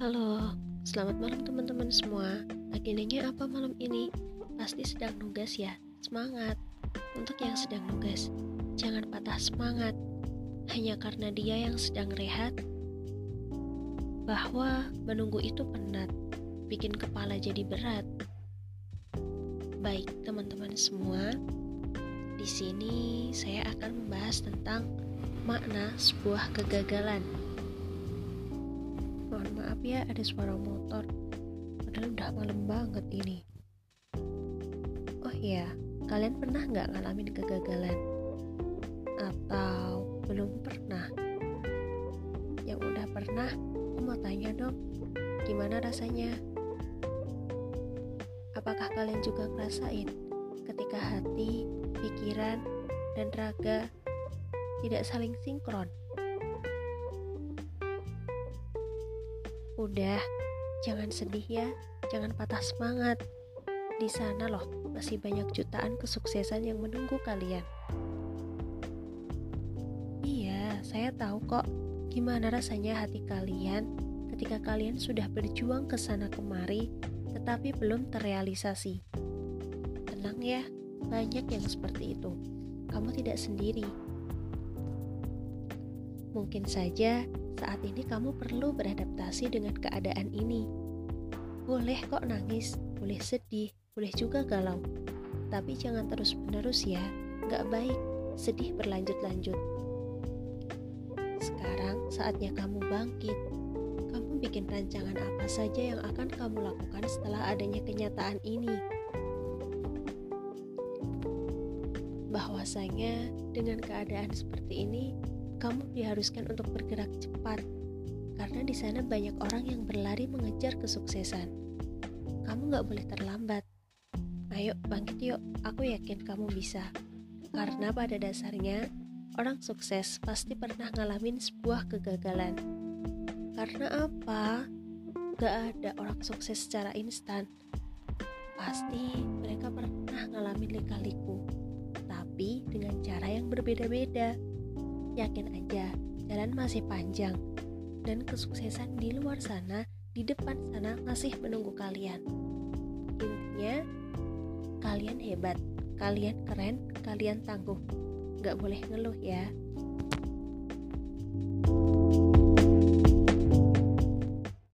Selamat malam teman-teman semua. Agendanya apa malam ini? Pasti sedang nugas ya. Semangat. Untuk yang sedang nugas, jangan patah semangat. Hanya karena dia yang sedang rehat, bahwa menunggu itu penat, bikin kepala jadi berat. Baik, teman-teman semua, di sini saya akan membahas tentang makna sebuah kegagalan mohon maaf ya ada suara motor. Padahal udah malam banget ini. Oh ya kalian pernah nggak ngalamin kegagalan? Atau belum pernah? Yang udah pernah aku mau tanya dong gimana rasanya? Apakah kalian juga ngerasain ketika hati pikiran dan raga tidak saling sinkron Udah, jangan sedih ya, jangan patah semangat. Di sana loh, masih banyak jutaan kesuksesan yang menunggu kalian. Iya, saya tahu kok gimana rasanya hati kalian ketika kalian sudah berjuang ke sana kemari tetapi belum terrealisasi. Tenang ya, banyak yang seperti itu. Kamu tidak sendiri. Mungkin saja saat ini kamu perlu beradaptasi dengan keadaan ini. Boleh kok nangis, boleh sedih, boleh juga galau. Tapi jangan terus-menerus ya, gak baik, sedih berlanjut-lanjut. Sekarang saatnya kamu bangkit. Kamu bikin rancangan apa saja yang akan kamu lakukan setelah adanya kenyataan ini. Bahwasanya dengan keadaan seperti ini, kamu diharuskan untuk bergerak cepat karena di sana banyak orang yang berlari mengejar kesuksesan. Kamu gak boleh terlambat. Ayo bangkit yuk, aku yakin kamu bisa. Karena pada dasarnya, orang sukses pasti pernah ngalamin sebuah kegagalan. Karena apa? Gak ada orang sukses secara instan. Pasti mereka pernah ngalamin lika-liku, tapi dengan cara yang berbeda-beda. Yakin aja, jalan masih panjang dan kesuksesan di luar sana, di depan sana masih menunggu kalian. Intinya, kalian hebat, kalian keren, kalian tangguh. Gak boleh ngeluh ya.